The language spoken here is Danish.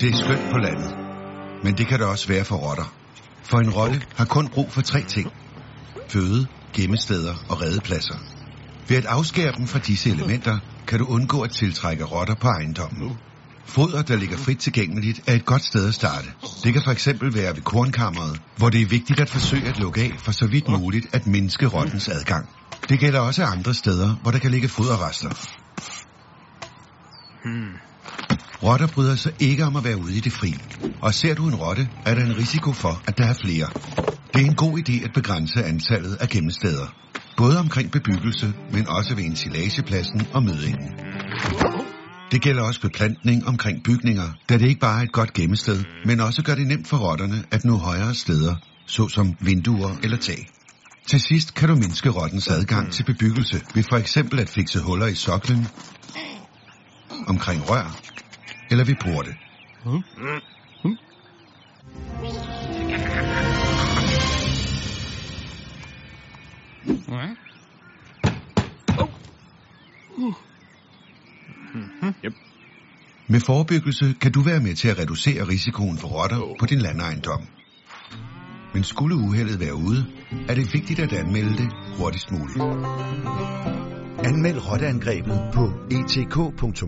Det er skønt på landet, men det kan det også være for rotter. For en rotte har kun brug for tre ting. Føde, gemmesteder og redepladser. Ved at afskære dem fra disse elementer, kan du undgå at tiltrække rotter på ejendommen. Foder, der ligger frit tilgængeligt, er et godt sted at starte. Det kan for eksempel være ved kornkammeret, hvor det er vigtigt at forsøge at lukke af for så vidt muligt at mindske rottens adgang. Det gælder også andre steder, hvor der kan ligge foderrester. Hmm. Rotter bryder sig ikke om at være ude i det fri. Og ser du en rotte, er der en risiko for, at der er flere. Det er en god idé at begrænse antallet af gemmesteder. Både omkring bebyggelse, men også ved ensilagepladsen og mødingen. Det gælder også beplantning omkring bygninger, da det ikke bare er et godt gemmested, men også gør det nemt for rotterne at nå højere steder, såsom vinduer eller tag. Til sidst kan du mindske rottens adgang til bebyggelse ved for eksempel at fikse huller i soklen, omkring rør eller ved porte. Med forebyggelse kan du være med til at reducere risikoen for rotter på din landejendom. Men skulle uheldet være ude, er det vigtigt at anmelde det hurtigst muligt. Anmeld rotteangrebet på etk.køge.dk